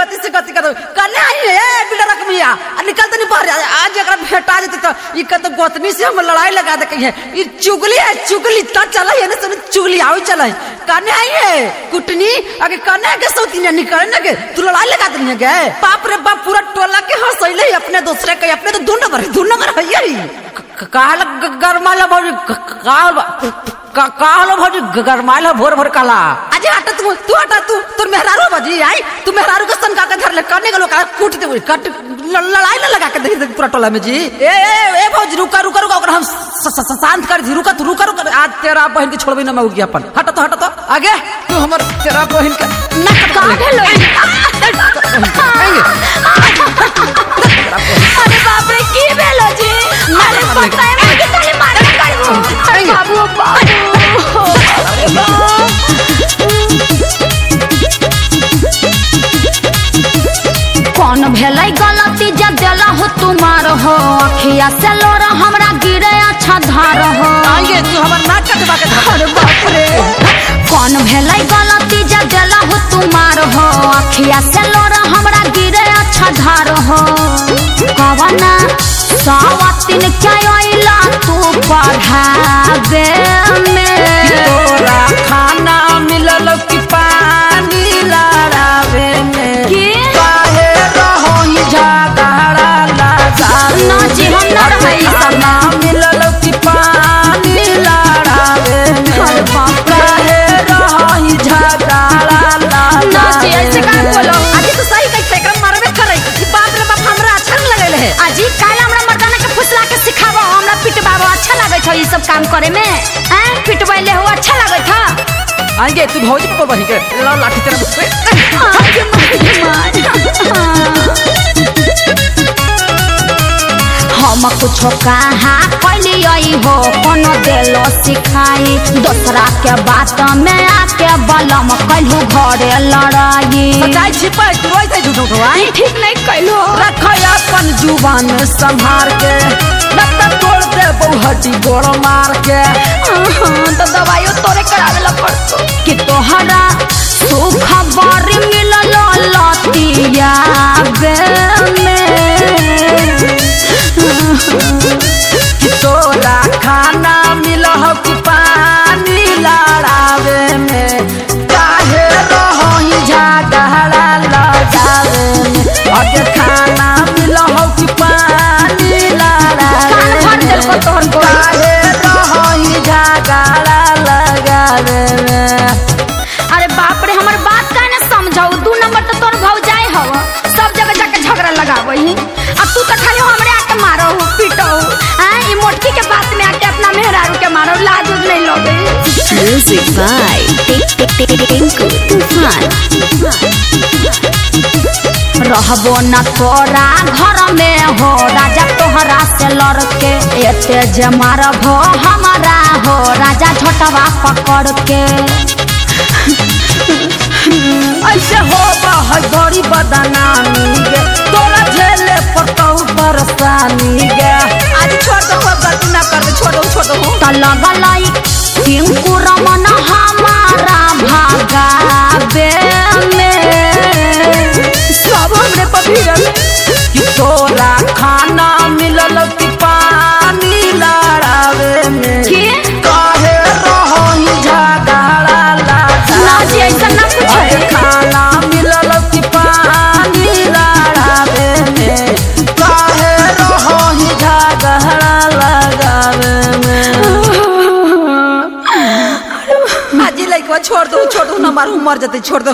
गति से गति कर कने आई है बिल्डर रकमिया आ निकल तो नहीं रहा आज अगर भेटा जेते तो ई का तो गोतनी से हम लड़ाई लगा दे कही है। ई चुगली है, चुगली ता चला है ना, सुन, चुगली आवे चला है। कने आई है, कुटनी अगे कने के सौती ने निकल ना के तू लड़ाई लगा देनी है गे बाप रे बाप, पूरा टोला के हंसैले अपने दूसरे के, अपने तो दू नंबर दू नंबर है यही। काल गरमाला भौजी काल कालो भौजी गरमाला भोर भोर काला। अजे हटा तू तू हटा तू तोर मेहरारू भौजी आई तू मेहरारू के सन का के धर ले करने गलो का कूट दे कट लड़ाई ना लगा के दे पूरा टोला में जी ए ए ए भौजी रुका रुका रुका ओकरा हम शांत कर दी रुका तू रुका रुका आज तेरा बहन के छोड़बे ना मैं उगी अपन हटा तो हटा तो आगे तू हमर तेरा बहन के ना का दिला हो अखिया से लोरा हमरा गिरे अच्छा धार हो। आइए तू हमर नाक कटवा के धर। बाप रे। कौन भेलै गलती जब दिला हो तुम्हार हो? अखिया से लोरा हमरा गिरे अच्छा धार हो। कवना सावतिन क्या आइला तू पढ़ावे सब काम करे में हैं पिटबैले हो अच्छा लागै छ आइए तू भौजी पर बही के ला लाठी तेरा आगे हम कुछो कहा कैली हो कोनो देलो सिखाई दूसरा के बात में आके बलम कैलू घरे लड़ाई सच्चाई छिपा तू रोई थे झूठो ठो आई ठीक नहीं कैलो रख अपन ज़ुबान संभार के लत्ता तोड़ दे बहुहटी गोड़ मार के। तो दवाइयो तोरे करावे ला पड़तो। कि तोहरा सुख बड़ी मिलल लतिया। में अरे बाप रे हमर बात काहे न समझाऊ? दू नंबर तो तोर भौजाई हव सब जगह जाके झगड़ा लगावही। अब तू तो खाली हमरे आके मारो पीटो। हाँ ई मोटकी के बात में आके अपना मेहरारू के मारो लाज नहीं लगे। Music by Tinku Tufan. रहबो न तोरा घर में हो। तोहरा से लड़के एते जे मारबो हमारा हो राजा छोटवा पकड़ के ऐसे हो है गरीब बदनामी गे तोरा झेले पड़तौ परेशानी गे आज छोड़ दो अब गलती ना कर छोड़ो छोड़ो। त लगलै टिंकू रमन हमारा भागावे छोड़ दो ना मारू मर जते छोड़ दो।